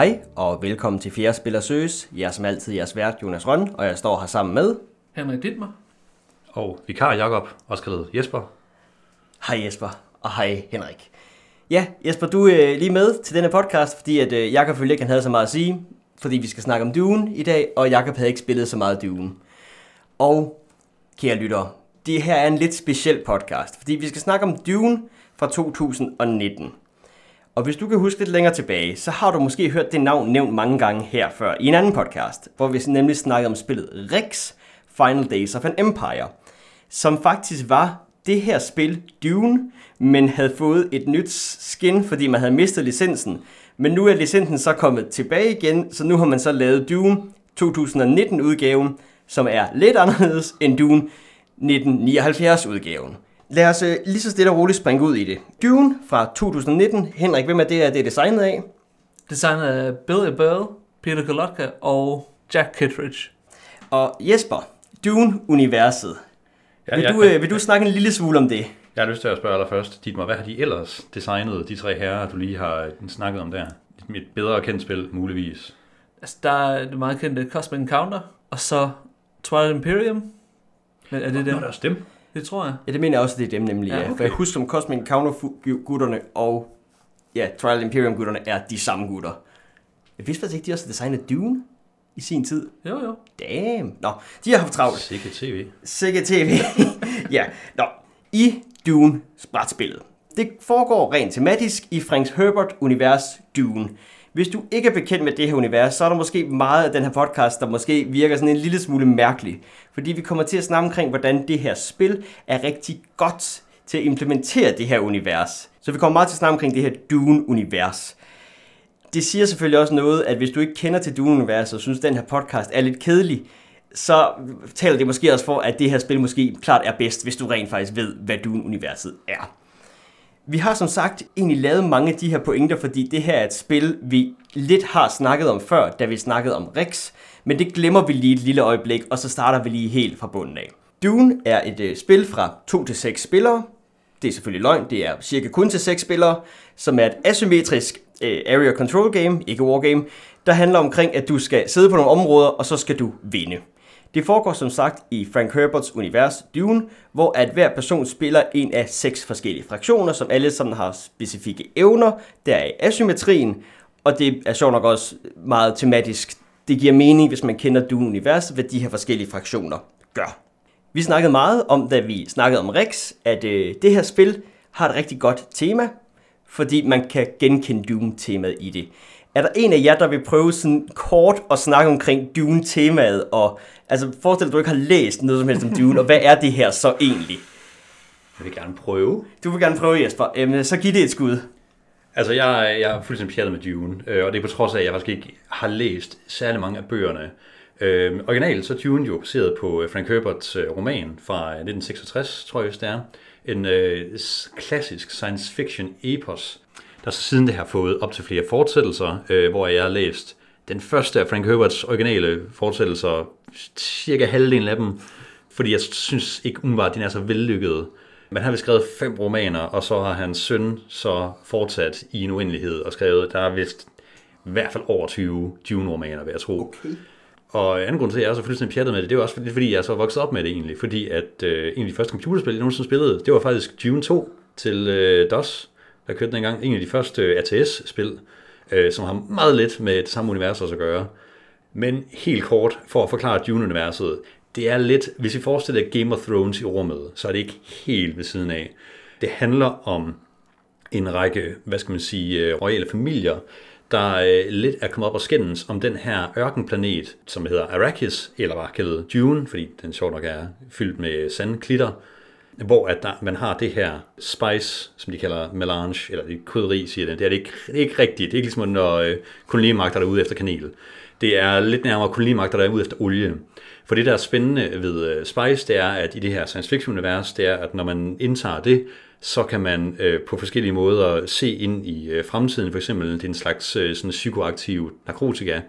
Hej og velkommen til Fjerde Spiller Søges. Jeg er som altid jeres vært, Jonas Røn, og jeg står her sammen med... Henrik Dittmer. Og vikar Jakob, også kaldet Jesper. Hej Jesper, og hej Henrik. Ja, Jesper, du er lige med til denne podcast, fordi at øh, Jakob følte ikke, han havde så meget at sige, fordi vi skal snakke om Dune i dag, og Jakob havde ikke spillet så meget Dune. Og, kære lyttere, det her er en lidt speciel podcast, fordi vi skal snakke om Dune fra 2019. Og hvis du kan huske lidt længere tilbage, så har du måske hørt det navn nævnt mange gange her før i en anden podcast, hvor vi nemlig snakkede om spillet Rex Final Days of an Empire, som faktisk var det her spil Dune, men havde fået et nyt skin, fordi man havde mistet licensen. Men nu er licensen så kommet tilbage igen, så nu har man så lavet Dune 2019-udgaven, som er lidt anderledes end Dune 1979-udgaven. Lad os øh, lige så stille og roligt springe ud i det. Dune fra 2019. Henrik, hvem er det, er det er designet af? Designet af Bill Burl, Peter Kolotka og Jack Kittredge. Og Jesper, Dune-universet. Ja, vil, ja, du, øh, vil du snakke en lille smule om det? Jeg har lyst til at spørge dig først, Dietmar, hvad har de ellers designet, de tre herrer, du lige har snakket om der? Et- bedre kendt spil, muligvis. Altså, der er det meget kendte Cosmic Encounter, og så Twilight Imperium. Men er det Nå, dem? det er også dem. Det tror jeg. Ja, det mener jeg også, det er dem nemlig. Ja, Ja, okay. For jeg husker, som Cosmic Encounter-gutterne og ja, Trial Imperium-gutterne er de samme gutter. Jeg vidste faktisk ikke, de også har designet Dune i sin tid. Jo, jo. Damn. Nå, de har haft travlt. Sikke tv. Sikke tv. ja, nå. I Dune brætspillet. Det foregår rent tematisk i Frank Herbert univers Dune. Hvis du ikke er bekendt med det her univers, så er der måske meget af den her podcast, der måske virker sådan en lille smule mærkelig. Fordi vi kommer til at snakke omkring, hvordan det her spil er rigtig godt til at implementere det her univers. Så vi kommer meget til at snakke omkring det her Dune-univers. Det siger selvfølgelig også noget, at hvis du ikke kender til Dune-universet og synes, at den her podcast er lidt kedelig, så taler det måske også for, at det her spil måske klart er bedst, hvis du rent faktisk ved, hvad Dune-universet er. Vi har som sagt egentlig lavet mange af de her pointer, fordi det her er et spil, vi lidt har snakket om før, da vi snakkede om Rex, men det glemmer vi lige et lille øjeblik, og så starter vi lige helt fra bunden af. Dune er et øh, spil fra 2 til 6 spillere. Det er selvfølgelig løgn, det er cirka kun til 6 spillere, som er et asymmetrisk øh, area control game, ikke wargame, der handler omkring, at du skal sidde på nogle områder, og så skal du vinde. Det foregår som sagt i Frank Herberts univers Dune, hvor at hver person spiller en af seks forskellige fraktioner, som alle sammen har specifikke evner. Der er asymmetrien, og det er sjovt nok også meget tematisk. Det giver mening, hvis man kender Dune-universet, hvad de her forskellige fraktioner gør. Vi snakkede meget om, da vi snakkede om Rex, at øh, det her spil har et rigtig godt tema, fordi man kan genkende Dune-temaet i det. Er der en af jer, der vil prøve sådan kort at snakke omkring Dune-temaet, og altså forestil dig, at du ikke har læst noget som helst om Dune, og hvad er det her så egentlig? Jeg vil gerne prøve. Du vil gerne prøve, Jesper. Øhm, så giv det et skud. Altså, jeg, jeg er fuldstændig pjattet med Dune, øh, og det er på trods af, at jeg faktisk ikke har læst særlig mange af bøgerne. Øh, originalt så er Dune jo baseret på øh, Frank Herberts øh, roman fra 1966, tror jeg, det er. En øh, klassisk science fiction epos, der så siden det har fået op til flere fortsættelser, øh, hvor jeg har læst den første af Frank Herberts originale fortsættelser, cirka halvdelen af dem, fordi jeg synes ikke umiddelbart, at den er så vellykket. Men han har skrevet fem romaner, og så har hans søn så fortsat i en uendelighed og skrevet, der er vist i hvert fald over 20 Dune-romaner, vil jeg tro. Okay. Og anden grund til, at jeg er så fuldstændig pjattet med det, det er også lidt fordi, jeg er så vokset op med det egentlig. Fordi at øh, en af de første computerspil, jeg nogensinde spillede, det var faktisk Dune 2 til øh, DOS, jeg købte den engang. En af de første RTS-spil, øh, som har meget lidt med det samme univers at gøre. Men helt kort, for at forklare Dune-universet, det er lidt, hvis vi forestiller Game of Thrones i rummet, så er det ikke helt ved siden af. Det handler om en række, hvad skal man sige, øh, royale familier, der øh, lidt er kommet op og skændes om den her ørkenplanet, som hedder Arrakis, eller var kaldet Dune, fordi den sjovt nok er fyldt med sandklitter, hvor at der, man har det her spice, som de kalder melange, eller det krydderi, siger det. Det er, det ikke, det er ikke rigtigt. Det er ikke ligesom, når øh, kolonimagter er ude efter kanel. Det er lidt nærmere kolonimagter, der er ude efter olie. For det, der er spændende ved øh, Spice, det er, at i det her science fiction-univers, det er, at når man indtager det, så kan man øh, på forskellige måder se ind i øh, fremtiden. For eksempel, det er en slags øh, sådan psykoaktiv narkotika.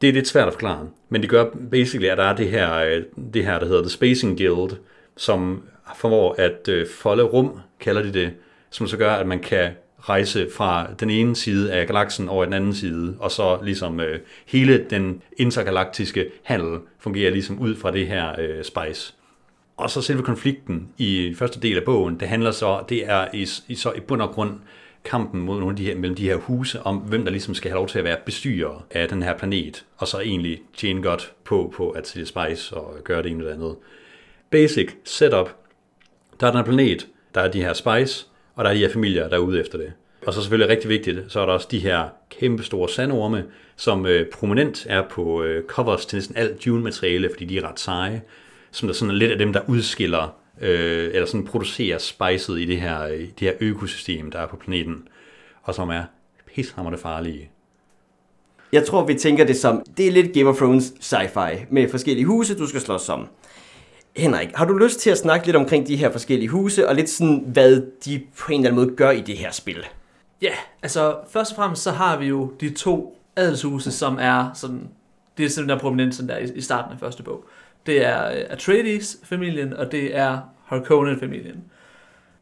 Det er lidt svært at forklare, men det gør basically, at der er det her, øh, det her der hedder The Spacing Guild, som formår at øh, folde rum, kalder de det, som så gør, at man kan rejse fra den ene side af galaksen over den anden side, og så ligesom øh, hele den intergalaktiske handel fungerer ligesom ud fra det her øh, spice. Og så selve konflikten i første del af bogen, det handler så, det er i, i, så i bund og grund kampen mod nogle af de her, mellem de her huse, om hvem der ligesom skal have lov til at være bestyrer af den her planet, og så egentlig tjene godt på, på at sælge spice og gøre det ene eller andet. Basic setup. Der er den her planet, der er de her spice, og der er de her familier, der er ude efter det. Og så selvfølgelig rigtig vigtigt, så er der også de her kæmpe store sandorme, som øh, prominent er på øh, covers til næsten alt Dune-materiale, fordi de er ret seje, som der sådan er lidt af dem, der udskiller øh, eller sådan producerer spicet i det her, øh, det her økosystem, der er på planeten, og som er pishammerende farlige. Jeg tror, vi tænker det som, det er lidt Game of Thrones sci-fi, med forskellige huse, du skal slås om. Henrik, har du lyst til at snakke lidt omkring de her forskellige huse, og lidt sådan, hvad de på en eller anden måde gør i det her spil? Ja, altså først og fremmest så har vi jo de to adelshuse, som er sådan, det er sådan der prominent sådan der i, i starten af første bog. Det er øh, Atreides-familien, og det er Harkonnen-familien.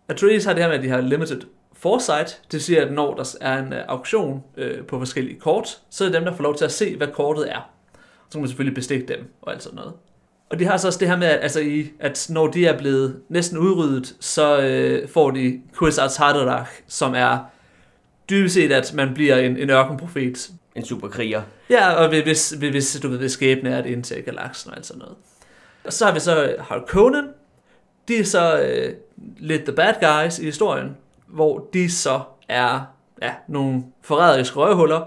Atreides har det her med, at de har limited foresight. Det siger, at når der er en øh, auktion øh, på forskellige kort, så er det dem, der får lov til at se, hvad kortet er. Så kan man selvfølgelig bestikke dem og alt sådan noget. Og de har så også det her med, at, altså i, at når de er blevet næsten udryddet, så uh, får de Kwisatz Haderach, som er dybest set, at man bliver en, en ørkenprofet. En superkriger. Ja, og hvis, hvis du ved, hvis skæbne er et indtag galaksen og alt sådan noget. Og så har vi så Harkonnen. De er så uh, lidt the bad guys i historien, hvor de så er ja, nogle forræderiske røvhuller,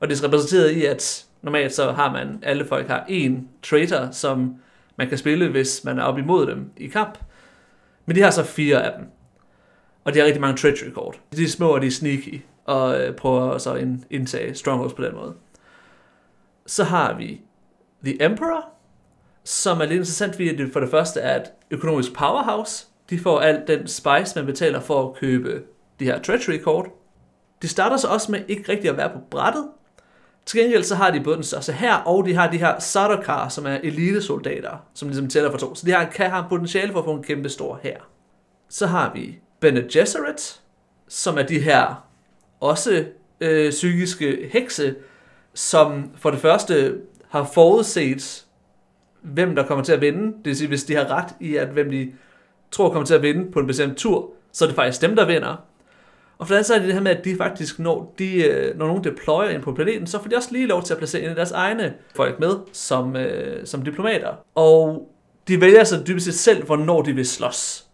og det er repræsenteret i, at normalt så har man, alle folk har en traitor, som man kan spille, hvis man er op imod dem i kamp. Men de har så fire af dem. Og de har rigtig mange treachery kort. De er små, og de er sneaky, og øh, prøver så at indtage strongholds på den måde. Så har vi The Emperor, som er lidt interessant, fordi det for det første er et økonomisk powerhouse. De får alt den spice, man betaler for at købe de her treachery-kort. De starter så også med ikke rigtig at være på brættet. Til gengæld så har de både den største her, og de har de her Sardaukar, som er elitesoldater, som ligesom tæller for to. Så de har, kan have potentiale for at få en kæmpe stor her. Så har vi Bene Gesserit, som er de her også øh, psykiske hekse, som for det første har forudset, hvem der kommer til at vinde. Det vil sige, hvis de har ret i, at hvem de tror kommer til at vinde på en bestemt tur, så er det faktisk dem, der vinder. Og for det så er det det her med, at de faktisk, når, de, øh, når nogen deployer ind på planeten, så får de også lige lov til at placere en af deres egne folk med som, øh, som diplomater. Og de vælger så dybest set selv, hvornår de vil slås.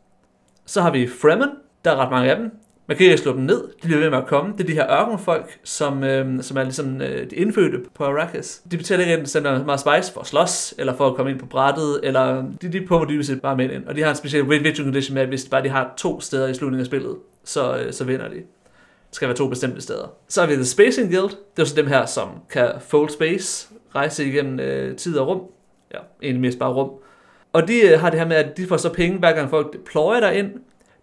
Så har vi Fremen, der er ret mange af dem. Man kan ikke slå dem ned. De bliver ved med at komme. Det er de her ørkenfolk, som, øh, som er ligesom øh, de indfødte på Arrakis. De betaler ikke enten sender meget spice for at slås, eller for at komme ind på brættet, eller de, de pumper dybest set bare med ind. Og de har en speciel win condition med, at hvis bare de har to steder i slutningen af spillet, så, øh, så vinder de. Det skal være to bestemte steder. Så har vi The Spacing Guild. Det er så dem her, som kan fold space, rejse igennem øh, tid og rum. Ja, egentlig mest bare rum. Og de øh, har det her med, at de får så penge, hver gang folk deployer derind,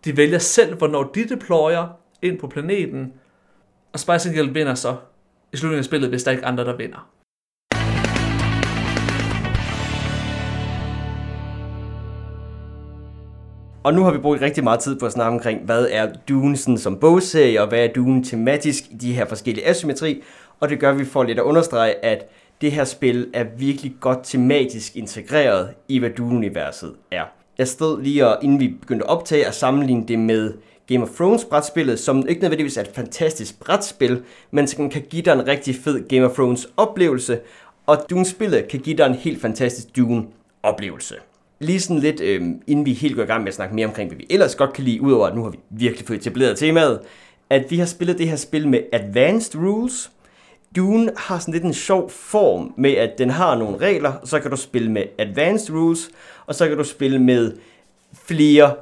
de vælger selv, hvornår de deployer ind på planeten, og Spacing Guild vinder så i slutningen af spillet, hvis der ikke er andre, der vinder. Og nu har vi brugt rigtig meget tid på at snakke omkring, hvad er Dune sådan som bogserie, og hvad er Dune tematisk i de her forskellige asymmetri. Og det gør vi for lidt at understrege, at det her spil er virkelig godt tematisk integreret i, hvad Dune-universet er. Jeg stod lige, og, inden vi begyndte at optage, at sammenligne det med Game of Thrones brætspillet, som ikke nødvendigvis er et fantastisk brætspil, men som kan give dig en rigtig fed Game of Thrones oplevelse, og Dune-spillet kan give dig en helt fantastisk Dune-oplevelse. Lige sådan lidt, øh, inden vi helt går i gang med at snakke mere omkring, hvad vi ellers godt kan lide, udover at nu har vi virkelig fået etableret temaet, at vi har spillet det her spil med Advanced Rules. Dune har sådan lidt en sjov form med, at den har nogle regler, og så kan du spille med Advanced Rules, og så kan du spille med flere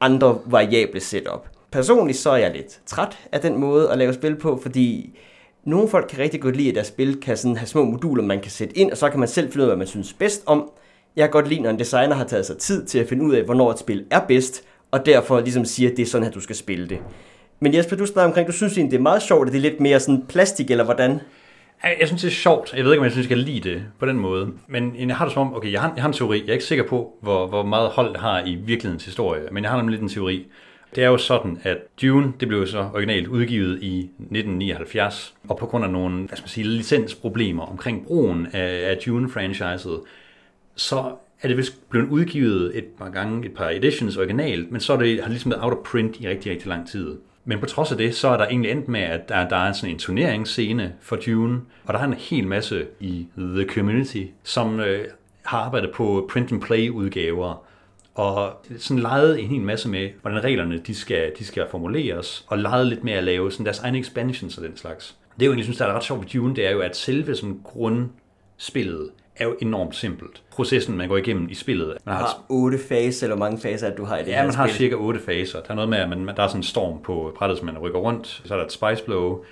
andre variable setup. Personligt så er jeg lidt træt af den måde at lave spil på, fordi nogle folk kan rigtig godt lide, at deres spil kan sådan have små moduler, man kan sætte ind, og så kan man selv finde ud af, hvad man synes bedst om. Jeg kan godt lide, når en designer har taget sig tid til at finde ud af, hvornår et spil er bedst, og derfor ligesom siger, at det er sådan, at du skal spille det. Men Jesper, du snakker omkring, du synes egentlig, det er meget sjovt, at det er lidt mere sådan plastik, eller hvordan? Jeg synes, det er sjovt. Jeg ved ikke, om jeg synes, jeg kan lide det på den måde. Men jeg har det som om, okay, jeg har, jeg har en teori. Jeg er ikke sikker på, hvor, hvor meget hold det har i virkelighedens historie. Men jeg har nemlig lidt en teori. Det er jo sådan, at Dune, det blev jo så originalt udgivet i 1979, og på grund af nogle, hvad skal man sige, licensproblemer omkring brugen af, af Dune-franchiset, så er det vist blevet udgivet et par gange, et par editions originalt, men så er det, har det ligesom været out of print i rigtig, rigtig lang tid. Men på trods af det, så er der egentlig endt med, at der, der er sådan en turneringsscene for Dune, og der er en hel masse i The Community, som øh, har arbejdet på print-and-play-udgaver, og sådan leget en hel masse med, hvordan reglerne de skal, de skal formuleres, og leget lidt med at lave sådan deres egne expansions og den slags. Det jeg egentlig, synes, der er ret sjovt ved Dune, det er jo, at selve sådan grundspillet er jo enormt simpelt. Processen, man går igennem i spillet. Man har otte faser, eller hvor mange faser, at du har i det Ja, her man har spil. cirka otte faser. Der er noget med, at man, der er sådan en storm på brættet, som man rykker rundt. Så er der et spice blow.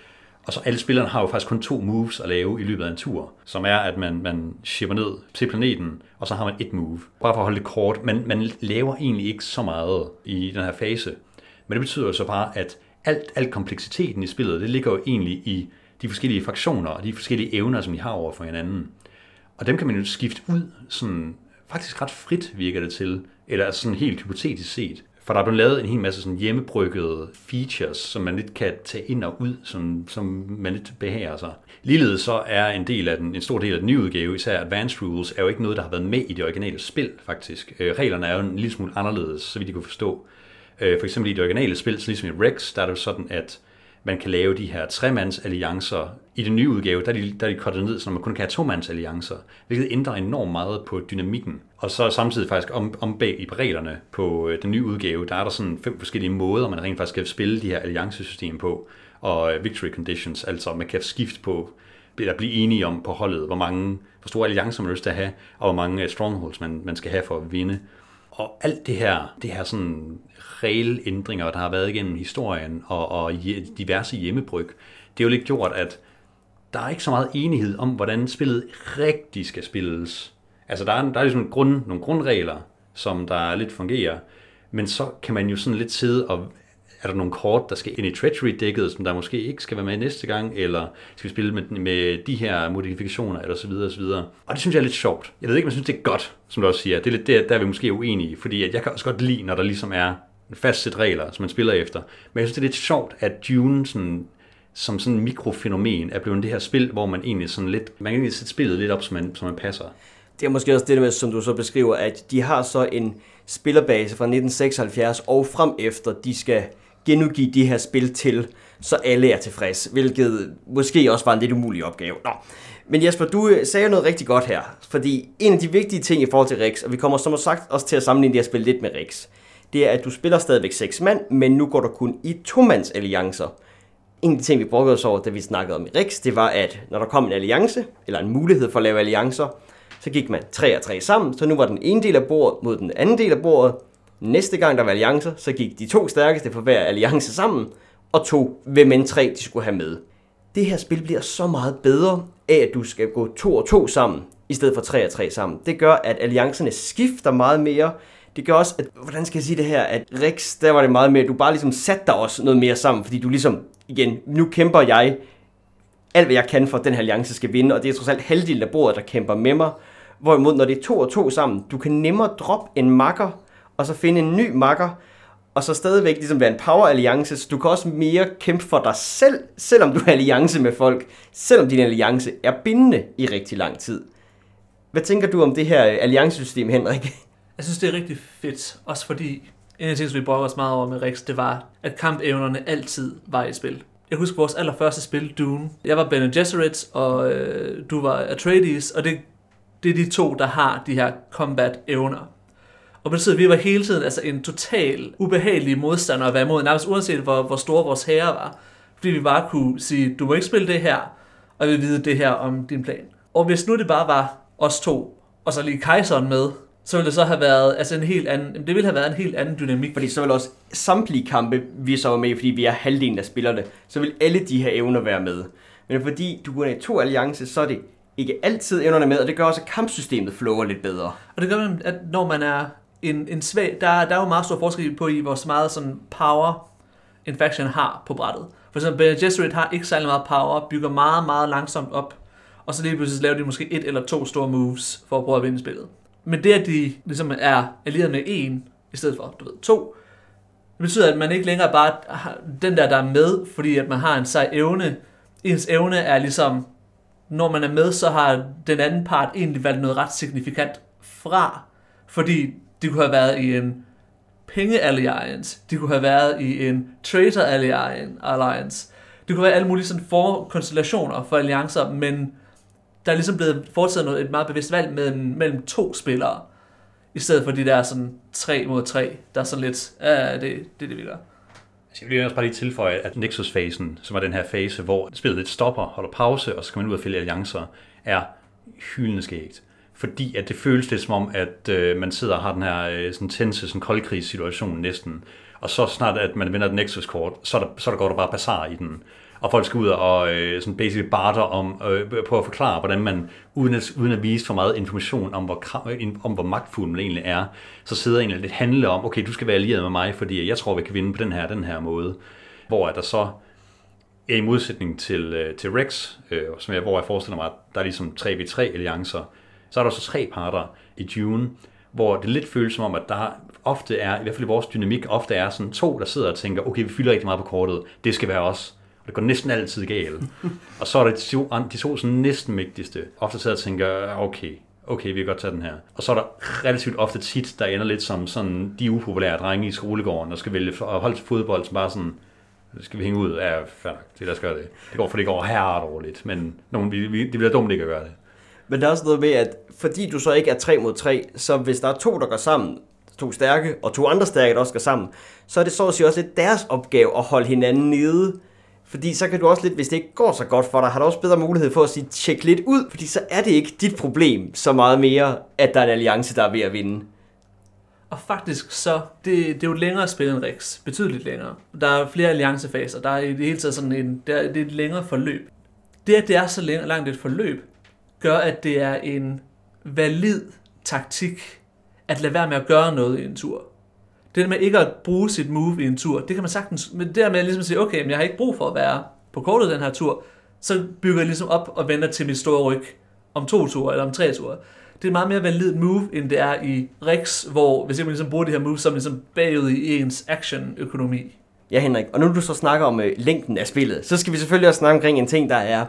Og så alle spillerne har jo faktisk kun to moves at lave i løbet af en tur, som er, at man, man shipper ned til planeten, og så har man et move. Bare for at holde det kort. Man, man laver egentlig ikke så meget i den her fase. Men det betyder jo så bare, at alt, alt kompleksiteten i spillet, det ligger jo egentlig i de forskellige fraktioner og de forskellige evner, som I har over for hinanden. Og dem kan man jo skifte ud sådan, faktisk ret frit virker det til, eller sådan helt hypotetisk set. For der er blevet lavet en hel masse sådan hjemmebryggede features, som man lidt kan tage ind og ud, som, som man lidt behager sig. Ligeledes så er en del af den, en stor del af den nye udgave, især Advanced Rules, er jo ikke noget, der har været med i det originale spil, faktisk. Øh, reglerne er jo en lille smule anderledes, så vidt de kunne forstå. Øh, for eksempel i det originale spil, så ligesom i Rex, der er det jo sådan, at man kan lave de her tremandsalliancer. I den nye udgave, der er de, der er de kortet ned, så man kun kan have tomandsalliancer, hvilket ændrer enormt meget på dynamikken. Og så samtidig faktisk om, om bag i reglerne på øh, den nye udgave, der er der sådan fem forskellige måder, man rent faktisk kan spille de her alliancesystem på, og øh, victory conditions, altså man kan skifte på, eller blive enige om på holdet, hvor mange, hvor store alliancer man har lyst til at have, og hvor mange øh, strongholds man, man skal have for at vinde. Og alt det her, det her sådan regelændringer, der har været igennem historien, og, og diverse hjemmebryg, det er jo lidt gjort, at der er ikke så meget enighed om, hvordan spillet rigtig skal spilles. Altså, der er, der er ligesom grund, nogle grundregler, som der lidt fungerer, men så kan man jo sådan lidt sidde og er der nogle kort, der skal ind i Treachery-dækket, som der måske ikke skal være med næste gang, eller skal vi spille med, med de her modifikationer, eller så videre, og så videre. Og det synes jeg er lidt sjovt. Jeg ved ikke, om jeg synes, det er godt, som du også siger. Det er lidt der, der er vi måske uenige, fordi at jeg kan også godt lide, når der ligesom er en fast sæt regler, som man spiller efter. Men jeg synes, det er lidt sjovt, at Dune sådan, som sådan en mikrofænomen er blevet det her spil, hvor man egentlig sådan lidt, man kan egentlig sætte spillet lidt op, som man, som man passer. Det er måske også det med, som du så beskriver, at de har så en spillerbase fra 1976 og frem efter, de skal genudgive de her spil til, så alle er tilfreds, hvilket måske også var en lidt umulig opgave. Nå. Men Jesper, du øh, sagde noget rigtig godt her, fordi en af de vigtige ting i forhold til Rex, og vi kommer som sagt også til at sammenligne det her spil lidt med Rex, det er, at du spiller stadigvæk seks mand, men nu går du kun i tomands alliancer. En af de ting, vi brugte os over, da vi snakkede om i det var, at når der kom en alliance, eller en mulighed for at lave alliancer, så gik man tre og tre sammen, så nu var den ene del af bordet mod den anden del af bordet. Næste gang der var alliancer, så gik de to stærkeste for hver alliance sammen, og to, hvem end tre de skulle have med. Det her spil bliver så meget bedre af, at du skal gå to og to sammen, i stedet for tre og tre sammen. Det gør, at alliancerne skifter meget mere. Det gør også, at, hvordan skal jeg sige det her, at Rex, der var det meget mere, du bare ligesom satte dig også noget mere sammen, fordi du ligesom, igen, nu kæmper jeg alt, hvad jeg kan for, at den her alliance skal vinde, og det er trods alt halvdelen af bordet, der kæmper med mig. Hvorimod, når det er to og to sammen, du kan nemmere droppe en makker, og så finde en ny makker, og så stadigvæk ligesom være en power alliance, så du kan også mere kæmpe for dig selv, selvom du er alliance med folk, selvom din alliance er bindende i rigtig lang tid. Hvad tænker du om det her alliancesystem, Henrik? Jeg synes, det er rigtig fedt, også fordi en af de ting, som vi brokker os meget over med Rex, det var, at kampevnerne altid var i spil. Jeg husker vores allerførste spil, Dune. Jeg var Bene Gesserit, og øh, du var Atreides, og det, det er de to, der har de her combat-evner. Og det betyder, vi var hele tiden altså en total ubehagelig modstander at være imod, nærmest uanset hvor, hvor store vores herre var. Fordi vi bare kunne sige, du må ikke spille det her, og vi vide det her om din plan. Og hvis nu det bare var os to, og så lige kejseren med, så ville det så have været altså en helt anden, det ville have været en helt anden dynamik. Fordi så vil også samtlige kampe, vi så var med, fordi vi er halvdelen af spillerne, så vil alle de her evner være med. Men fordi du er i to alliancer, så er det ikke altid evnerne med, og det gør også, at kampsystemet flower lidt bedre. Og det gør, at når man er en, en svag, der, der er jo meget stor forskel på i, hvor meget sådan power en faction har på brættet. For eksempel Bene Gesserit har ikke særlig meget power, bygger meget, meget langsomt op, og så lige pludselig laver de måske et eller to store moves for at prøve at vinde spillet. Men det, at de ligesom er allieret med en, i stedet for, du ved, to, betyder, at man ikke længere bare har den der, der er med, fordi at man har en sej evne. Ens evne er ligesom, når man er med, så har den anden part egentlig valgt noget ret signifikant fra. Fordi de kunne have været i en penge-alliance, de kunne have været i en traitor-alliance, det kunne være alle mulige sådan for konstellationer for alliancer, men der er ligesom blevet foretaget noget, et meget bevidst valg mellem, mellem to spillere, i stedet for de der sådan 3 mod 3, der er sådan lidt, ja, det, det er det, vi gør. Altså, jeg vil også bare lige tilføje, at Nexus-fasen, som er den her fase, hvor spillet lidt stopper, holder pause, og så skal man ud og fælde alliancer, er hyldende skægt. Fordi at det føles lidt som om, at øh, man sidder og har den her øh, sådan tense sådan koldkrigssituation næsten. Og så snart at man vinder et Nexus-kort, så, der, så der går der bare bazar i den og folk skal ud og øh, sådan basically barter om, øh, på at forklare, hvordan man, uden at, uden at vise for meget information om hvor, øh, om, hvor magtfuld man egentlig er, så sidder egentlig lidt handle om, okay, du skal være allieret med mig, fordi jeg tror, vi kan vinde på den her den her måde. Hvor er der så er i modsætning til, øh, til Rex, øh, som jeg, hvor jeg forestiller mig, at der er ligesom 3v3 alliancer, så er der så tre parter i Dune, hvor det lidt føles som om, at der ofte er, i hvert fald i vores dynamik, ofte er sådan to, der sidder og tænker, okay, vi fylder rigtig meget på kortet, det skal være os. Og det går næsten altid galt. og så er der de to, de to sådan næsten mægtigste. Ofte sidder og tænker, okay, okay, vi kan godt tage den her. Og så er der relativt ofte tit, der ender lidt som sådan de upopulære drenge i skolegården, der skal vælge at holde til fodbold, som bare sådan, skal vi hænge ud? Ja, fair det lad os gøre det. Det går, for det går her dårligt, men nogen, vi, vi, det bliver dumt ikke at gøre det. Men der er også noget med, at fordi du så ikke er 3 mod 3, så hvis der er to, der går sammen, to stærke, og to andre stærke, der også går sammen, så er det så at sige også lidt deres opgave at holde hinanden nede. Fordi så kan du også lidt, hvis det ikke går så godt for dig, har du også bedre mulighed for at sige, tjek lidt ud, fordi så er det ikke dit problem så meget mere, at der er en alliance, der er ved at vinde. Og faktisk så, det, det er jo længere spil end Rex, betydeligt længere. Der er flere alliancefaser, der er i det hele taget sådan en, det er, det er et længere forløb. Det, at det er så langt et forløb, gør, at det er en valid taktik at lade være med at gøre noget i en tur. Det der med ikke at bruge sit move i en tur, det kan man sagtens, men det der med ligesom at ligesom sige, okay, men jeg har ikke brug for at være på kortet den her tur, så bygger jeg ligesom op og venter til mit store ryg om to ture eller om tre ture. Det er meget mere valid move, end det er i Rex, hvor hvis man ligesom bruger det her move som ligesom bagud i ens action-økonomi. Ja, Henrik, og nu du så snakker om øh, længden af spillet, så skal vi selvfølgelig også snakke omkring en ting, der er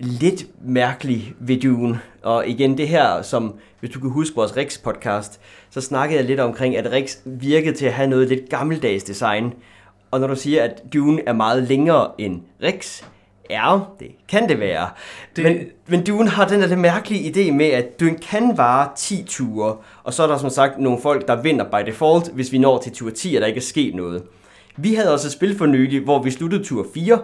lidt mærkelig ved Dune. Og igen, det her, som hvis du kan huske vores Rex-podcast, så snakkede jeg lidt omkring, at Rex virkede til at have noget lidt gammeldags design. Og når du siger, at Dune er meget længere end Rex, Ja, det kan det være. Det... Men, men Dune har den der mærkelige idé med, at Dune kan vare 10 ture, og så er der som sagt nogle folk, der vinder by default, hvis vi når til tur 10, og der ikke er sket noget. Vi havde også et spil for nylig, hvor vi sluttede tur 4,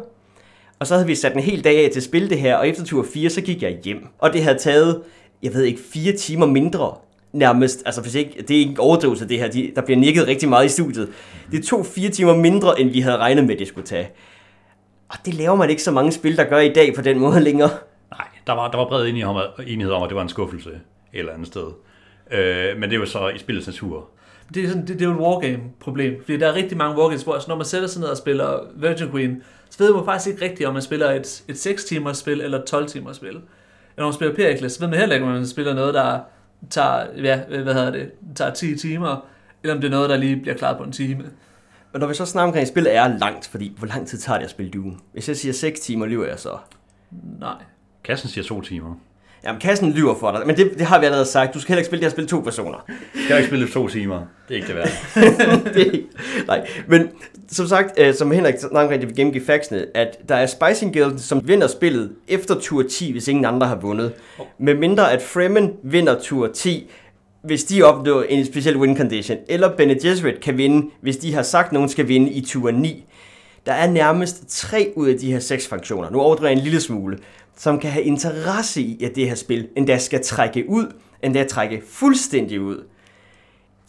og så havde vi sat en hel dag af til at spille det her, og efter tur 4, så gik jeg hjem. Og det havde taget, jeg ved ikke, fire timer mindre nærmest, altså hvis ikke, det er ikke en overdrivelse det her, de, der bliver nikket rigtig meget i studiet. Det tog fire timer mindre, end vi havde regnet med, det skulle tage. Og det laver man ikke så mange spil, der gør i dag på den måde længere. Nej, der var, der var bred enighed om, at det var en skuffelse et eller andet sted. Øh, men det var så i spillets natur. Det er, sådan, det, det er jo et wargame-problem, fordi der er rigtig mange wargames, hvor altså, når man sætter sig ned og spiller Virgin Queen, så ved man faktisk ikke rigtigt, om man spiller et, et 6 timers spil eller et 12 timers spil. Eller når man spiller Pericles, så ved man heller ikke, om man spiller noget, der tager, ja, hvad hedder det, tager 10 timer, eller om det er noget, der lige bliver klaret på en time. Men når vi så snakker omkring, spillet er langt, fordi hvor lang tid tager det at spille Dune? Hvis jeg siger 6 timer, lyver jeg så? Nej. Kassen siger 2 timer. Jamen, kassen lyver for dig, men det, det har vi allerede sagt. Du skal heller ikke spille det her spil to personer. Jeg kan ikke spille det to timer. Det er ikke det værd. det nej, men som sagt, øh, som Henrik snakker rigtig vil gennemgive faxene, at der er Spicing Guild, som vinder spillet efter tur 10, hvis ingen andre har vundet. Med mindre at Fremen vinder tur 10, hvis de opnår en speciel win condition, eller Bene Gesserit kan vinde, hvis de har sagt, at nogen skal vinde i tur 9. Der er nærmest tre ud af de her seks funktioner. Nu overdriver jeg en lille smule som kan have interesse i, at det her spil endda skal trække ud, endda trække fuldstændig ud.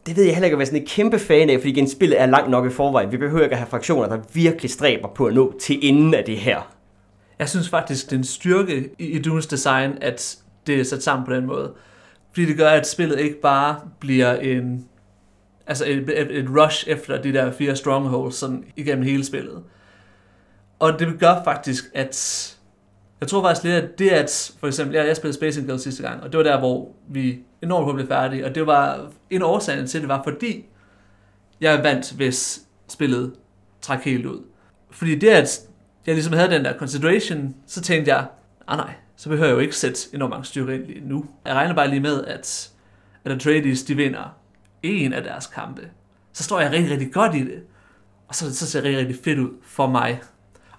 Det ved jeg heller ikke at være sådan en kæmpe fan af, fordi igen, spillet er langt nok i forvejen. Vi behøver ikke at have fraktioner, der virkelig stræber på at nå til enden af det her. Jeg synes faktisk, det er en styrke i Dunes design, at det er sat sammen på den måde. Fordi det gør, at spillet ikke bare bliver en altså et, et, et rush efter de der fire strongholds sådan igennem hele spillet. Og det gør faktisk, at jeg tror faktisk lidt, at det at, for eksempel, jeg, jeg spillede Space Invaders sidste gang, og det var der, hvor vi enormt kunne blive færdige, og det var en årsag til, det var fordi, jeg vandt, hvis spillet trak helt ud. Fordi det, at jeg ligesom havde den der consideration, så tænkte jeg, ah nej, så behøver jeg jo ikke sætte enormt mange styrker ind lige nu. Jeg regner bare lige med, at, at Atreides, de vinder en af deres kampe. Så står jeg rigtig, rigtig godt i det. Og så, så ser det rigtig, rigtig fedt ud for mig.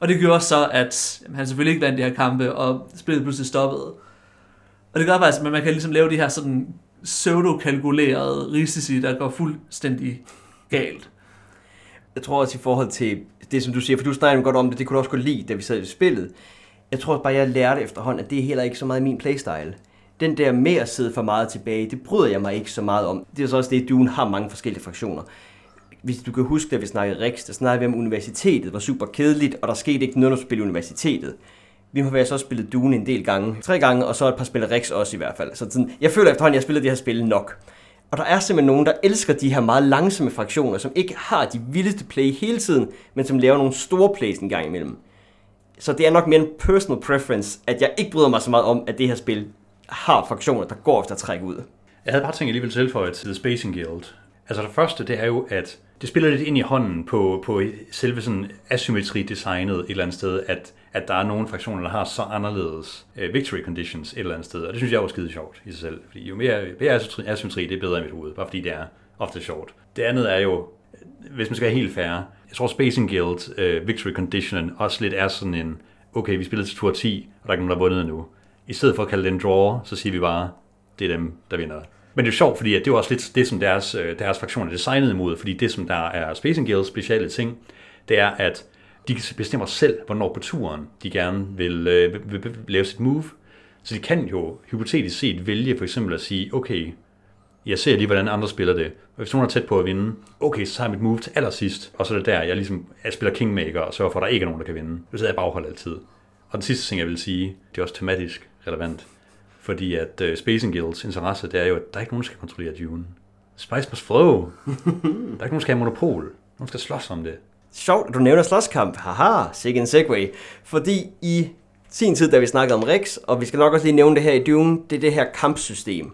Og det gjorde så, at jamen, han selvfølgelig ikke vandt de her kampe, og spillet pludselig stoppede. Og det gør faktisk, at man kan ligesom lave de her sådan pseudo-kalkulerede risici, der går fuldstændig galt. Jeg tror også i forhold til det, som du siger, for du snakker godt om det, det kunne du også godt lide, da vi sad i spillet. Jeg tror bare, jeg lærte efterhånden, at det er heller ikke så meget min playstyle. Den der med at sidde for meget tilbage, det bryder jeg mig ikke så meget om. Det er så også det, at Dune har mange forskellige fraktioner. Hvis du kan huske, da vi snakkede Rex, der snakkede vi om universitetet, var super kedeligt, og der skete ikke noget, når du spillede universitetet. Vi har været så spillet Dune en del gange. Tre gange, og så et par spil Rex også i hvert fald. Så sådan, jeg føler efterhånden, at jeg spiller de her spil nok. Og der er simpelthen nogen, der elsker de her meget langsomme fraktioner, som ikke har de vildeste play hele tiden, men som laver nogle store plays en gang imellem. Så det er nok mere en personal preference, at jeg ikke bryder mig så meget om, at det her spil har fraktioner, der går efter at trække ud. Jeg havde bare tænkt alligevel tilføje til The Spacing Guild. Altså det første, det er jo, at det spiller lidt ind i hånden på, på selve sådan asymmetri-designet et eller andet sted, at, at der er nogle fraktioner, der har så anderledes uh, victory conditions et eller andet sted. Og det synes jeg var skide sjovt i sig selv. Fordi jo mere, mere asymmetri, det er bedre i mit hoved, bare fordi det er ofte sjovt. Det andet er jo, hvis man skal være helt fair, jeg tror Spacing Guild uh, victory condition også lidt er sådan en, okay, vi spiller til tur 10, og der er ikke nogen, der har vundet endnu. I stedet for at kalde det en draw, så siger vi bare, det er dem, der vinder. Men det er sjovt, fordi det er også lidt det, som deres, øh, deres fraktion er designet imod, fordi det, som der er Space Guild speciale ting, det er, at de bestemmer selv, hvornår på turen de gerne vil, øh, vil, vil lave sit move. Så de kan jo hypotetisk set vælge for eksempel at sige, okay, jeg ser lige, hvordan andre spiller det. Og hvis nogen er tæt på at vinde, okay, så har jeg mit move til allersidst, og så er det der, jeg ligesom jeg spiller Kingmaker og sørger for, at der ikke er nogen, der kan vinde. Så sidder jeg baghold altid. Og den sidste ting, jeg vil sige, det er også tematisk relevant. Fordi at uh, Spacing Guilds interesse, det er jo, at der er ikke nogen, der skal kontrollere Dune. Spice must flow. der er ikke nogen, der skal have monopol. Nogen skal slås om det. Sjovt, at du nævner slåskamp. Haha, sikke en segway. Fordi i sin tid, da vi snakkede om Rex, og vi skal nok også lige nævne det her i Dune, det er det her kampsystem.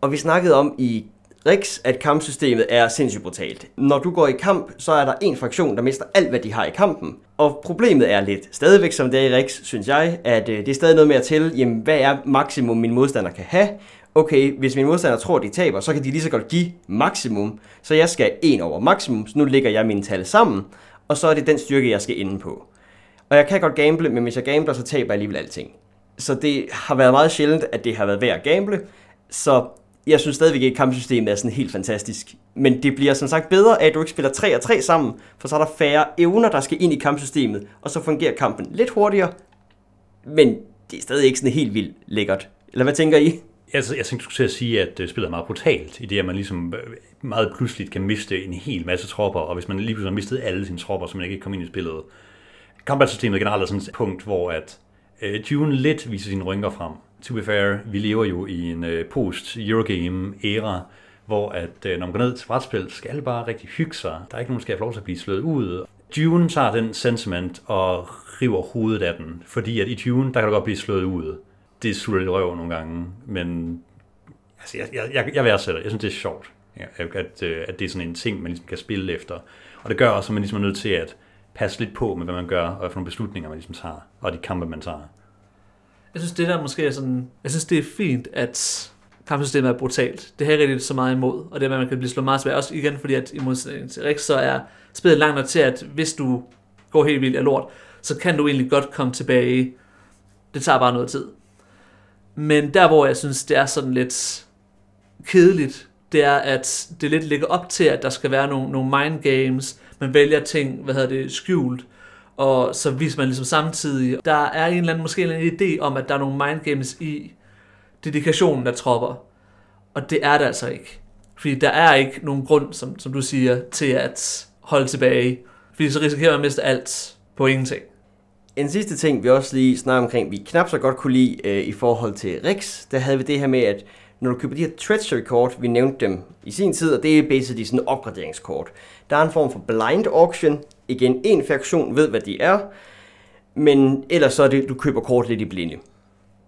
Og vi snakkede om i Rex, at kampsystemet er sindssygt brutalt. Når du går i kamp, så er der en fraktion, der mister alt, hvad de har i kampen. Og problemet er lidt stadigvæk, som det er i Rex, synes jeg, at øh, det er stadig noget med at tælle, jamen, hvad er maksimum, min modstander kan have? Okay, hvis min modstander tror, de taber, så kan de lige så godt give maksimum. Så jeg skal en over maksimum, så nu lægger jeg mine tal sammen, og så er det den styrke, jeg skal ende på. Og jeg kan godt gamble, men hvis jeg gambler, så taber jeg alligevel alting. Så det har været meget sjældent, at det har været værd at gamble. Så jeg synes stadigvæk ikke, at kampsystemet er sådan helt fantastisk. Men det bliver som sagt bedre, at du ikke spiller 3 og 3 sammen, for så er der færre evner, der skal ind i kampsystemet, og så fungerer kampen lidt hurtigere. Men det er stadig ikke sådan helt vildt lækkert. Eller hvad tænker I? Altså, jeg tænkte, du skulle sige, at øh, spillet er meget brutalt, i det, at man ligesom øh, meget pludseligt kan miste en hel masse tropper, og hvis man lige pludselig har mistet alle sine tropper, så man ikke kan komme ind i spillet. Combat-systemet generelt er sådan et punkt, hvor at øh, Dune lidt viser sine rynker frem to be fair, vi lever jo i en øh, post-Eurogame-æra, hvor at uh, når man går ned til brætspil, skal bare rigtig hygge sig. Der er ikke nogen, der skal have lov til at blive slået ud. Dune tager den sentiment og river hovedet af den, fordi at i Dune, der kan du godt blive slået ud. Det sutter lidt røv nogle gange, men altså, jeg, jeg, jeg, jeg værdsætter Jeg synes, det er sjovt, at, øh, at det er sådan en ting, man ligesom kan spille efter. Og det gør også, at man ligesom er nødt til at passe lidt på med, hvad man gør, og hvad for nogle beslutninger, man ligesom tager, og de kampe, man tager. Jeg synes, det der måske er sådan... Jeg synes, det er fint, at kampsystemet er brutalt. Det har jeg rigtig så meget imod. Og det er, at man kan blive slået meget svært. Også igen, fordi at i modsætning til Rex, så er spillet langt nok til, at hvis du går helt vildt af lort, så kan du egentlig godt komme tilbage. Det tager bare noget tid. Men der, hvor jeg synes, det er sådan lidt kedeligt, det er, at det lidt ligger op til, at der skal være nogle, nogle mind games. Man vælger ting, hvad hedder det, skjult og så viser man ligesom samtidig, der er en eller anden, måske en eller anden idé om, at der er nogle mindgames i dedikationen af tropper. Og det er det altså ikke. Fordi der er ikke nogen grund, som, som du siger, til at holde tilbage. Fordi så risikerer man at miste alt på ingenting. En sidste ting, vi også lige snakker omkring, vi knap så godt kunne lide øh, i forhold til Rix, der havde vi det her med, at når du køber de her treachery-kort, vi nævnte dem i sin tid, og det er basically sådan en opgraderingskort. Der er en form for blind auction. Igen, en fraktion ved, hvad de er, men ellers så er det, du køber kort lidt i blinde.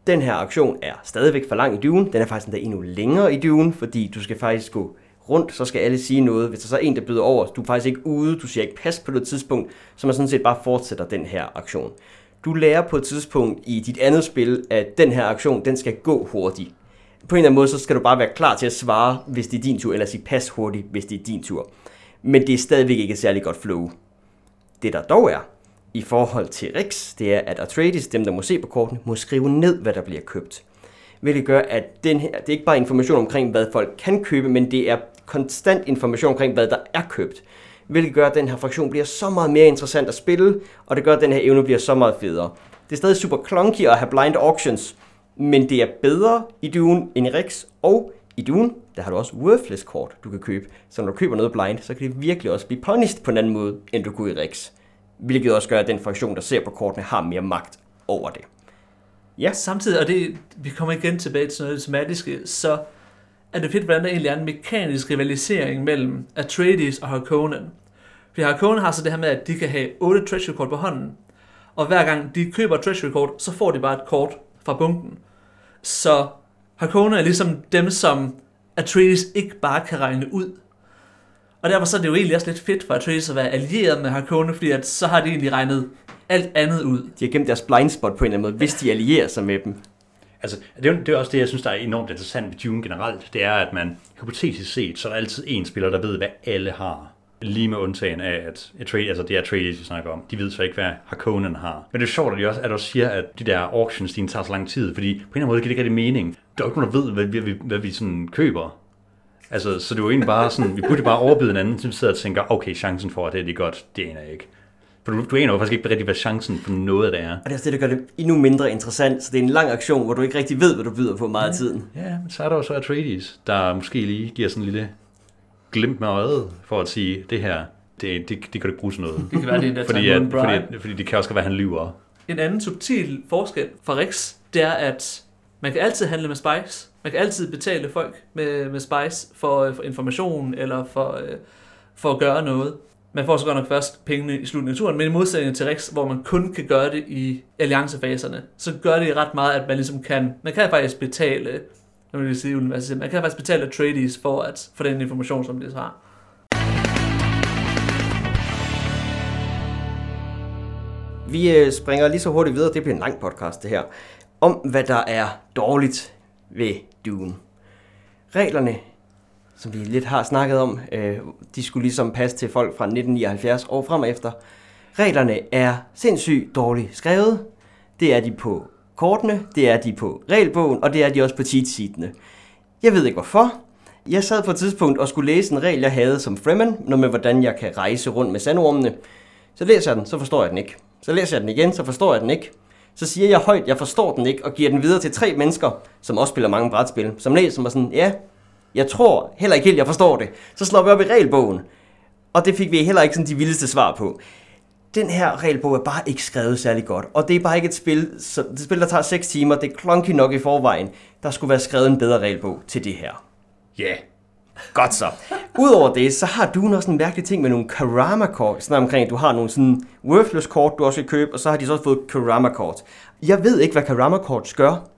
Den her aktion er stadigvæk for lang i dyven. Den er faktisk endda endnu længere i dyven, fordi du skal faktisk gå rundt, så skal alle sige noget. Hvis der så er en, der byder over, du er faktisk ikke ude, du siger ikke pas på det tidspunkt, så man sådan set bare fortsætter den her aktion. Du lærer på et tidspunkt i dit andet spil, at den her aktion, den skal gå hurtigt. På en eller anden måde, så skal du bare være klar til at svare, hvis det er din tur, eller sige pas hurtigt, hvis det er din tur. Men det er stadigvæk ikke et særlig godt flow. Det der dog er, i forhold til Rix, det er, at Atreides, dem der må se på kortene, må skrive ned, hvad der bliver købt. Hvilket gør, at den her, det er ikke bare information omkring, hvad folk kan købe, men det er konstant information omkring, hvad der er købt. Hvilket gør, at den her fraktion bliver så meget mere interessant at spille, og det gør, at den her evne bliver så meget federe. Det er stadig super clunky at have blind auctions, men det er bedre i Dune end i Rex, og i Dune, der har du også worthless kort, du kan købe. Så når du køber noget blind, så kan det virkelig også blive punished på en anden måde, end du kunne i Rex. Hvilket også gør, at den fraktion, der ser på kortene, har mere magt over det. Ja. Samtidig, og det, vi kommer igen tilbage til noget tematiske, så er det fedt, hvordan der egentlig er en mekanisk rivalisering mellem Atreides og Harkonnen. For Harkonnen har så det her med, at de kan have 8 treasure kort på hånden, og hver gang de køber treasure kort, så får de bare et kort fra bunken. Så Harkonnen er ligesom dem, som Atreides ikke bare kan regne ud. Og derfor så er det jo egentlig også lidt fedt for Atreides at være allieret med Harkonnen, fordi at så har de egentlig regnet alt andet ud. De har gemt deres blind spot på en eller anden måde, hvis de allierer sig med dem. Altså, det er, det er også det, jeg synes, der er enormt interessant ved Dune generelt. Det er, at man hypotetisk set, så er der altid en spiller, der ved, hvad alle har. Lige med undtagen af, at Atreides, altså det er Atreides, vi snakker om. De ved så ikke, hvad Harkonnen har. Men det er sjovt, at de også, at du siger, at de der auctions, de tager så lang tid. Fordi på en eller anden måde giver det ikke rigtig mening. Der er jo ikke nogen, der ved, hvad vi, hvad vi, hvad vi sådan køber. Altså, så det er jo egentlig bare sådan, vi burde bare overbyde en anden, som sidder og tænker, okay, chancen for, at det er godt, det aner jeg ikke. For du, du aner jo faktisk ikke rigtig, hvad chancen for noget af det er. Og det er også det, der gør det endnu mindre interessant, så det er en lang aktion, hvor du ikke rigtig ved, hvad du byder på meget af tiden. Ja, men så er der jo så Atreides, der måske lige giver sådan en lille glimt med øjet, for at sige, det her, det, det, det kan du ikke bruge til noget. Det kan være, det er en fordi, at, fordi, fordi det kan også være, at han lyver. En anden subtil forskel for Rex, det er, at man kan altid handle med Spice. Man kan altid betale folk med, med Spice for, for information eller for, øh, for at gøre noget. Man får så godt nok først pengene i slutningen af turen, men i modsætning til Rex, hvor man kun kan gøre det i alliancefaserne, så gør det ret meget, at man ligesom kan, man kan faktisk betale, nu vil jeg sige universitet, man kan faktisk betale Atreides for at for den information, som det har. Vi øh, springer lige så hurtigt videre, det bliver en lang podcast det her, om hvad der er dårligt ved Dune. Reglerne som vi lidt har snakket om. Øh, de skulle ligesom passe til folk fra 1979 og frem efter. Reglerne er sindssygt dårligt skrevet. Det er de på kortene, det er de på regelbogen, og det er de også på cheat Jeg ved ikke hvorfor. Jeg sad på et tidspunkt og skulle læse en regel, jeg havde som Fremen, noget med hvordan jeg kan rejse rundt med sandormene. Så læser jeg den, så forstår jeg den ikke. Så læser jeg den igen, så forstår jeg den ikke. Så siger jeg højt, jeg forstår den ikke, og giver den videre til tre mennesker, som også spiller mange brætspil, som læser mig sådan, ja, jeg tror heller ikke helt, jeg forstår det. Så slår vi op i regelbogen. Og det fik vi heller ikke sådan de vildeste svar på. Den her regelbog er bare ikke skrevet særlig godt. Og det er bare ikke et spil, så det spil, der tager 6 timer. Det er clunky nok i forvejen. Der skulle være skrevet en bedre regelbog til det her. Ja. Yeah. Godt så. Udover det, så har du også en mærkelig ting med nogle Karama-kort. Sådan omkring, at du har nogle sådan worthless kort, du også kan købe, og så har de så også fået Karama-kort. Jeg ved ikke, hvad Karama-kort gør.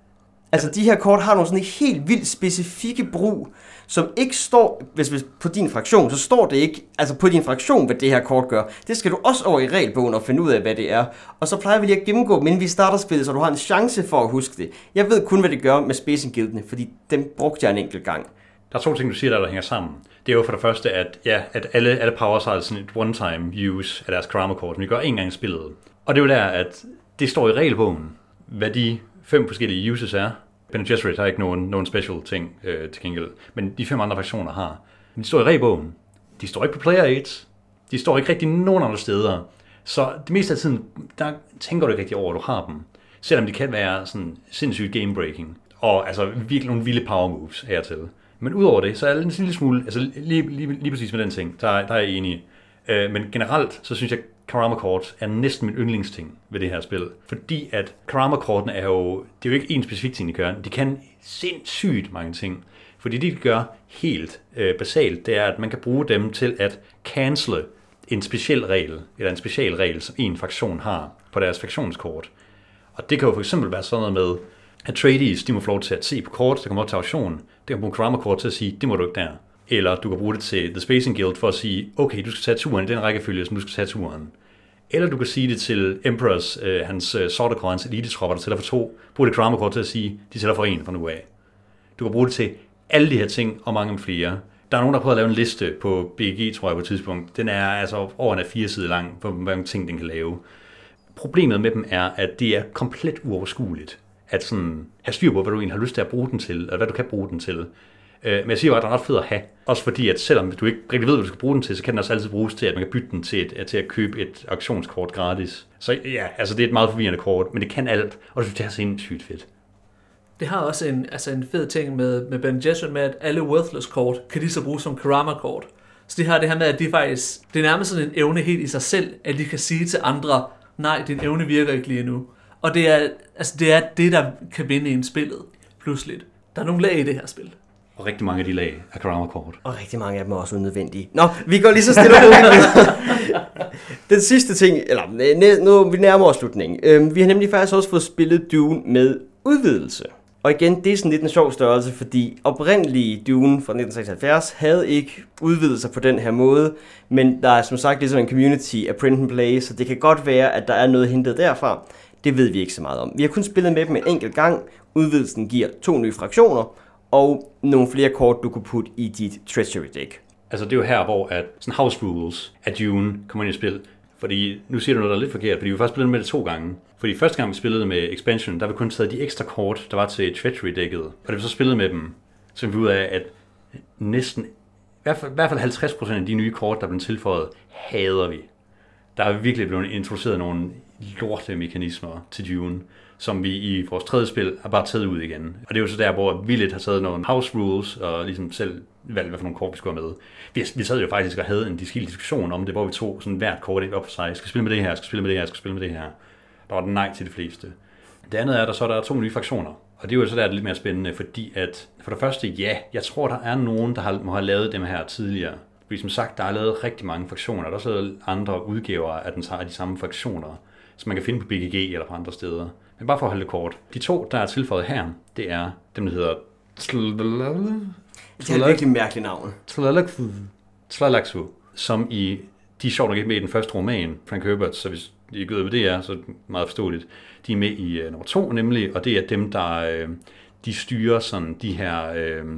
Altså, de her kort har nogle sådan helt vildt specifikke brug, som ikke står, hvis, hvis på din fraktion, så står det ikke, altså på din fraktion, hvad det her kort gør. Det skal du også over i regelbogen og finde ud af, hvad det er. Og så plejer vi lige at gennemgå dem, inden vi starter spillet, så du har en chance for at huske det. Jeg ved kun, hvad det gør med Spacing Guildene, fordi dem brugte jeg en enkelt gang. Der er to ting, du siger, der, der hænger sammen. Det er jo for det første, at, ja, at alle, alle powers har sådan et one-time use af deres karma kort, som de gør en gang i spillet. Og det er jo der, at det står i regelbogen, hvad de fem forskellige uses er. Ben Gesserit har ikke nogen, nogen special ting øh, til gengæld, men de fem andre fraktioner har. Men de står i rebogen. De står ikke på player aids. De står ikke rigtig nogen andre steder. Så det meste af tiden, der tænker du ikke rigtig over, at du har dem. Selvom de kan være sådan sindssygt game breaking. Og altså virkelig nogle vilde power moves hertil. Men udover det, så er det en lille smule, altså lige, lige, lige præcis med den ting, der, der er jeg enig. Øh, men generelt, så synes jeg, Karama Kort er næsten min yndlingsting ved det her spil. Fordi at Karama Kortene er jo, det er jo ikke en specifik ting, de gør. De kan sindssygt mange ting. Fordi det, de gør helt øh, basalt, det er, at man kan bruge dem til at cancele en speciel regel, eller en speciel regel, som en fraktion har på deres fraktionskort. Og det kan jo for eksempel være sådan noget med, at tradies, de må få lov til at se på kort, der kommer op til auktion. Det kan bruge Karama Kort til at sige, det må du ikke der. Eller du kan bruge det til The Spacing Guild for at sige, okay, du skal tage turen i den rækkefølge, som du skal tage turen. Eller du kan sige det til Emperors, øh, hans øh, Sortekor, hans elite-tropper, der tæller for to. Brug det drama kort til at sige, de tæller for en fra nu af. Du kan bruge det til alle de her ting og mange flere. Der er nogen, der har prøvet at lave en liste på BG, tror jeg, på et tidspunkt. Den er altså over en af fire sider lang, hvor mange ting, den kan lave. Problemet med dem er, at det er komplet uoverskueligt at sådan have styr på, hvad du egentlig har lyst til at bruge den til, eller hvad du kan bruge den til. Øh, Men jeg siger bare, at den er ret fed at have. Også fordi, at selvom du ikke rigtig ved, hvad du skal bruge den til, så kan den også altid bruges til, at man kan bytte den til, et, til at købe et auktionskort gratis. Så ja, altså det er et meget forvirrende kort, men det kan alt, og det er sindssygt fedt. Det har også en, altså en fed ting med, med Ben Jessup med, at alle worthless kort kan de så bruge som Karama-kort. Så de har det her med, at de faktisk, det er nærmest sådan en evne helt i sig selv, at de kan sige til andre, nej, din evne virker ikke lige nu. Og det er, altså det er det, der kan vinde en spillet, pludselig. Der er nogle lag i det her spil. Og rigtig mange af de lag er Karama-kort. Og rigtig mange af dem er også unødvendige. Nå, vi går lige så stille og roligt. Den sidste ting, eller nu vi nærmer os slutningen. Øhm, vi har nemlig faktisk også fået spillet Dune med udvidelse. Og igen, det er sådan lidt en sjov størrelse, fordi oprindelige Dune fra 1976 havde ikke udvidelser på den her måde, men der er som sagt ligesom en community af print and play, så det kan godt være, at der er noget hentet derfra. Det ved vi ikke så meget om. Vi har kun spillet med dem en enkelt gang. Udvidelsen giver to nye fraktioner, og nogle flere kort, du kunne putte i dit treasury deck. Altså det er jo her, hvor at sådan house rules af Dune kommer ind i spil. Fordi nu siger du noget, der er lidt forkert, fordi vi faktisk spillet med det to gange. Fordi første gang vi spillede med expansion, der har vi kun taget de ekstra kort, der var til treasury dækket. Og da vi så spillede med dem, så vi ud af, at næsten, i hvert fald, i hvert fald 50% af de nye kort, der blev tilføjet, hader vi. Der er virkelig blevet introduceret nogle lorte mekanismer til Dune, som vi i vores tredje spil har bare taget ud igen. Og det er jo så der, hvor vi lidt har taget nogle house rules, og ligesom selv valgt, hvad for nogle kort vi skulle have med. Vi, vi sad jo faktisk og havde en diskil diskussion om det, hvor vi tog sådan hvert kort op for sig. Jeg skal spille med det her, jeg skal spille med det her, jeg skal spille med det her. Der var den nej til de fleste. Det andet er, at der så er der to nye fraktioner. Og det er jo så der er det lidt mere spændende, fordi at for det første, ja, jeg tror, der er nogen, der har, må have lavet dem her tidligere. Fordi som sagt, der er lavet rigtig mange fraktioner. Der er også lavet andre udgaver af, den, af de samme fraktioner, som man kan finde på BGG eller på andre steder. Men bare for at holde det kort. De to, der er tilføjet her, det er dem, der hedder Det er et virkelig mærkeligt navn. Tlalaxu, som i, de er sjovt nok ikke med i den første roman, Frank Herbert, så hvis er gået ved det er, så meget forståeligt. De er med i uh, nummer to nemlig, og det er dem, der uh, de styrer sådan de her uh,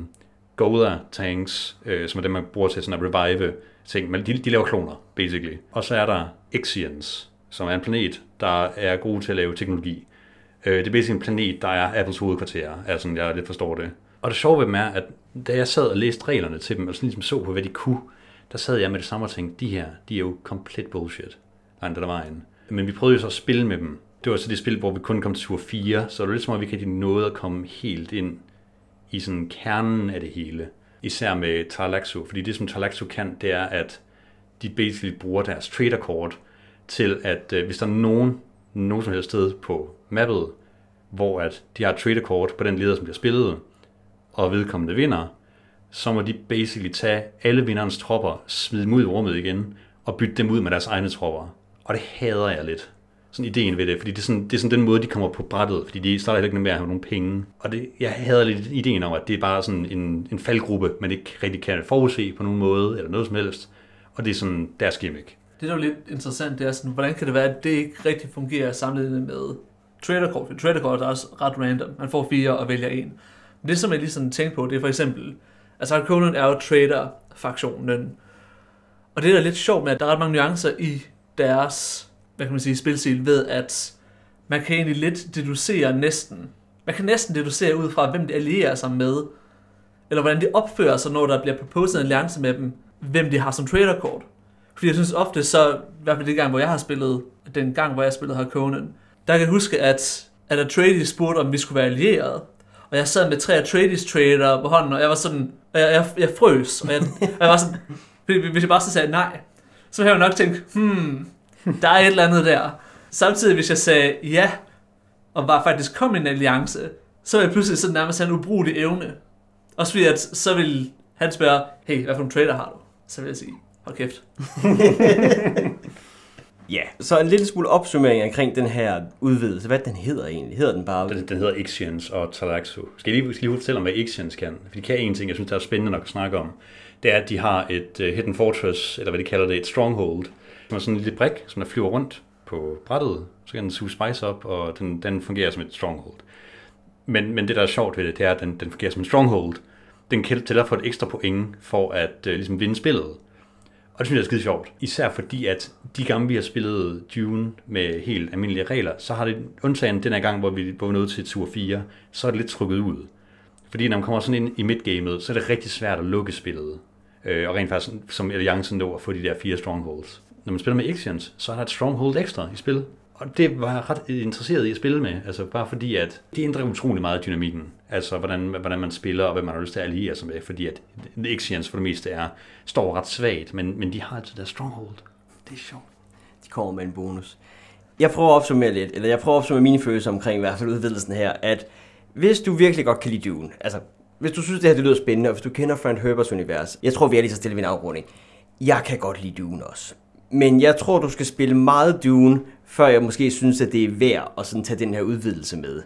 Goda tanks, øh, som er dem, man bruger til sådan at revive ting, men de, de laver kloner, basically. Og så er der Exians, som er en planet, der er god til at lave teknologi. Øh, det er basically en planet, der er Apples hovedkvarter, altså jeg lidt forstår det. Og det sjove ved dem er, at da jeg sad og læste reglerne til dem, og sådan ligesom så på, hvad de kunne, der sad jeg med det samme og tænkte, de her, de er jo komplet bullshit, langt der vejen. Men vi prøvede jo så at spille med dem. Det var så det spil, hvor vi kun kom til tur 4, så det var lidt som om, vi ikke rigtig nåede at komme helt ind i sådan kernen af det hele. Især med Talaxo, fordi det som Talaxo kan, det er, at de basically bruger deres traderkort til, at øh, hvis der er nogen, nogen som helst sted på mappet, hvor at de har et traderkort på den leder, som bliver spillet, og vedkommende vinder, så må de basically tage alle vinderens tropper, smide dem ud i rummet igen, og bytte dem ud med deres egne tropper. Og det hader jeg lidt. Sådan ideen ved det, fordi det er sådan, det er sådan den måde, de kommer på brættet, fordi de starter heller ikke med at have nogle penge. Og det, jeg hader lidt ideen om, at det er bare sådan en, en faldgruppe, man ikke rigtig kan forudse på nogen måde, eller noget som helst. Og det er sådan deres gimmick. Det der er jo lidt interessant, det er sådan, hvordan kan det være, at det ikke rigtig fungerer sammenlignet med traderkort? For traderkort er også ret random. Man får fire og vælger en. Men det, som jeg lige sådan tænkte på, det er for eksempel, altså Harkonnen er jo trader-faktionen. Og det der er lidt sjovt med, at der er ret mange nuancer i deres, hvad kan man sige, spilstil ved, at man kan egentlig lidt deducere næsten, man kan næsten deducere ud fra, hvem de allierer sig med, eller hvordan de opfører sig, når der bliver proposed en alliance med dem, hvem de har som traderkort. Fordi jeg synes ofte så, i hvert fald den gang, hvor jeg har spillet, den gang, hvor jeg spillede Harkonnen, der kan jeg huske, at, at Atreides spurgte, om vi skulle være allierede. Og jeg sad med tre Atreides trader på hånden, og jeg var sådan, og jeg, jeg, jeg frøs, og jeg, og jeg var sådan, hvis jeg bare så sagde nej, så havde jeg nok tænkt, hmm, der er et eller andet der. Samtidig, hvis jeg sagde ja, og var faktisk kom i en alliance, så ville jeg pludselig sådan nærmest have en ubrugelig evne. Også fordi, at så ville han spørge, hey, hvad for en trader har du? Så vil jeg sige, hold kæft. Ja, så en lille smule opsummering omkring den her udvidelse. Hvad den hedder egentlig? Hedder den bare... Den, den hedder Ixians og Talaxu. Skal jeg lige, skal jeg lige fortælle om, hvad Ixians kan? For de kan en ting, jeg synes, der er spændende nok at snakke om. Det er, at de har et uh, Hidden Fortress, eller hvad de kalder det, et Stronghold. Som er sådan en lille brik, som der flyver rundt på brættet. Så kan den suge spice op, og den, den fungerer som et Stronghold. Men, men det, der er sjovt ved det, det er, at den, den fungerer som en Stronghold. Den kan tæller for et ekstra point for at øh, ligesom vinde spillet. Og det synes jeg er skide sjovt. Især fordi, at de gange, vi har spillet Dune med helt almindelige regler, så har det undtagen den her gang, hvor vi, hvor vi nåede til tur 4, så er det lidt trykket ud. Fordi når man kommer sådan ind i midtgamet, så er det rigtig svært at lukke spillet. Øh, og rent faktisk, som Alliancen lå, at få de der fire strongholds. Når man spiller med Ixians, så er der et stronghold ekstra i spil. Og det var jeg ret interesseret i at spille med, altså bare fordi, at det ændrer utrolig meget dynamikken. Altså, hvordan, hvordan man spiller, og hvad man har lyst til at alliere sig med, fordi at Ixians for det meste er, står ret svagt, men, men de har altid deres stronghold. Det er sjovt. De kommer med en bonus. Jeg prøver at opsummere lidt, eller jeg prøver at opsummere mine følelser omkring i hvert fald udvidelsen her, at hvis du virkelig godt kan lide Dune, altså hvis du synes, det her det lyder spændende, og hvis du kender Frank Herberts univers, jeg tror, vi er lige så stille ved en afrunding. Jeg kan godt lide Dune også. Men jeg tror, du skal spille meget Dune, før jeg måske synes, at det er værd at sådan tage den her udvidelse med.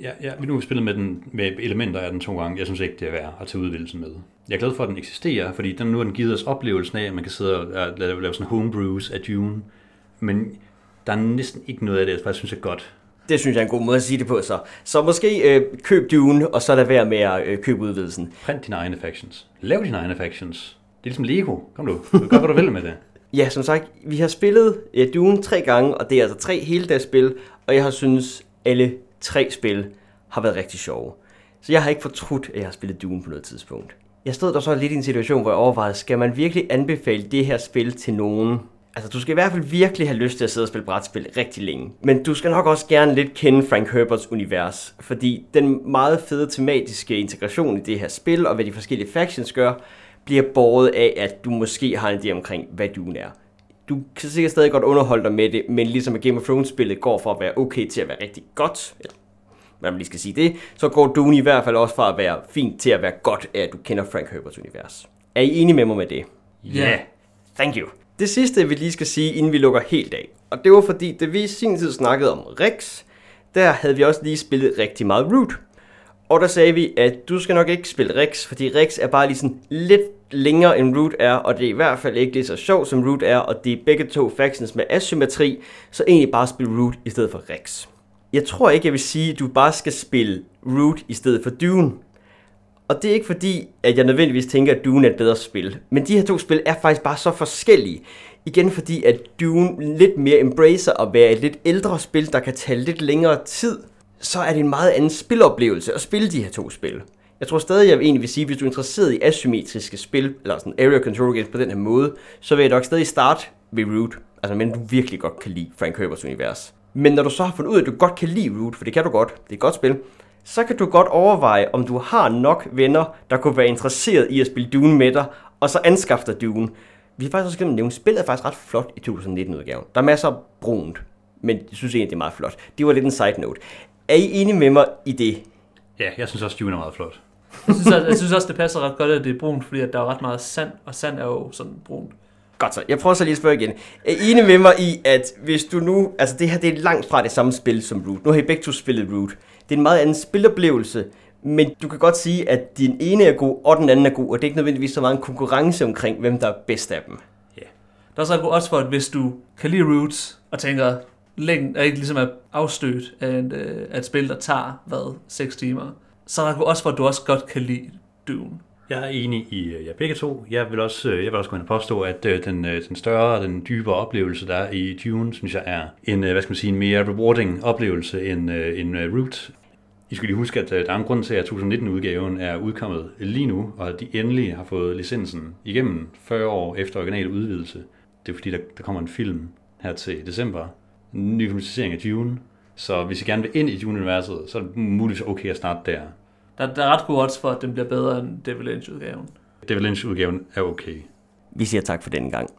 Ja, ja, vi nu har spillet med, den, med elementer af den to gange. Jeg synes ikke, det er værd at tage udvidelsen med. Jeg er glad for, at den eksisterer, fordi den nu har den givet os oplevelsen af, at man kan sidde og lave, lave sådan homebrews af Dune. Men der er næsten ikke noget af det, jeg faktisk synes er godt. Det synes jeg er en god måde at sige det på, så. Så måske øh, køb Dune, og så lad være med at øh, købe udvidelsen. Print dine egne factions. Lav dine egne factions. Det er ligesom Lego. Kom du. Du gøre, hvad du vil med det. Ja, som sagt, vi har spillet ja, Dune tre gange, og det er altså tre hele dags spil, og jeg har synes alle tre spil har været rigtig sjove. Så jeg har ikke fortrudt, at jeg har spillet Dune på noget tidspunkt. Jeg stod der så lidt i en situation, hvor jeg overvejede, skal man virkelig anbefale det her spil til nogen? Altså, du skal i hvert fald virkelig have lyst til at sidde og spille brætspil rigtig længe. Men du skal nok også gerne lidt kende Frank Herberts univers, fordi den meget fede tematiske integration i det her spil, og hvad de forskellige factions gør, bliver båret af, at du måske har en idé omkring, hvad Dune er. Du kan sikkert stadig godt underholde dig med det, men ligesom at Game of Thrones-spillet går fra at være okay til at være rigtig godt, eller hvad man lige skal sige det, så går Dune i hvert fald også fra at være fint til at være godt af, at du kender Frank Herberts univers. Er I enige med mig med det? Ja. Yeah. Thank you. Det sidste, vi lige skal sige, inden vi lukker helt af, og det var fordi, da vi i sin tid snakkede om Rex, der havde vi også lige spillet rigtig meget Root. Og der sagde vi, at du skal nok ikke spille Rex, fordi Rex er bare lige sådan lidt længere end Root er, og det er i hvert fald ikke lige så sjovt som Root er, og det er begge to factions med asymmetri, så egentlig bare spil Root i stedet for Rex. Jeg tror ikke, jeg vil sige, at du bare skal spille Root i stedet for Dune. Og det er ikke fordi, at jeg nødvendigvis tænker, at Dune er et bedre spil. Men de her to spil er faktisk bare så forskellige. Igen fordi, at Dune lidt mere embracer at være et lidt ældre spil, der kan tage lidt længere tid. Så er det en meget anden spiloplevelse at spille de her to spil. Jeg tror stadig, jeg egentlig vil sige, at hvis du er interesseret i asymmetriske spil, eller sådan area control games på den her måde, så vil jeg nok stadig starte ved Root. Altså, men du virkelig godt kan lide Frank Herberts univers. Men når du så har fundet ud af, at du godt kan lide Root, for det kan du godt, det er et godt spil, så kan du godt overveje, om du har nok venner, der kunne være interesseret i at spille Dune med dig, og så anskaffe dig Dune. Vi har faktisk også glemt at nævne, spillet er faktisk ret flot i 2019-udgaven. Der er masser af brunt, men jeg synes egentlig, det er meget flot. Det var lidt en side note. Er I enige med mig i det? Ja, jeg synes også, Dune er meget flot. Jeg synes, også, jeg synes også, det passer ret godt, at det er brunt, fordi at der er ret meget sand, og sand er jo sådan brunt. Godt så, jeg prøver så lige at spørge igen. Er I enige med mig i, at hvis du nu... Altså det her, det er langt fra det samme spil som Root. Nu har I begge to spillet Root. Det er en meget anden spiloplevelse, men du kan godt sige, at din ene er god, og den anden er god, og det er ikke nødvendigvis så meget en konkurrence omkring, hvem der er bedst af dem. Ja. Der er så også for, at hvis du kan lide Roots, og tænker, længden er ikke ligesom er afstødt af et, øh, af et spil, der tager, hvad, 6 timer, så er der også for, du også godt kan lide Dune. Jeg er enig i øh, jer begge to. Jeg vil også, øh, jeg vil også gå ind og påstå, at øh, den, øh, den større og den dybere oplevelse, der er i Dune, synes jeg er en, hvad skal man sige, en mere rewarding oplevelse end, end Root. I skal lige huske, at der er en grund til, at 2019-udgaven er udkommet lige nu, og at de endelig har fået licensen igennem 40 år efter original udvidelse. Det er fordi, der, der kommer en film her til december. Ny filmatisering af Dune. Så hvis I gerne vil ind i Dune-universet, så er det muligvis okay at starte der. Der, der er ret gode odds for, at den bliver bedre end Devil Lynch-udgaven. Devil Lynch-udgaven er okay. Vi siger tak for denne gang.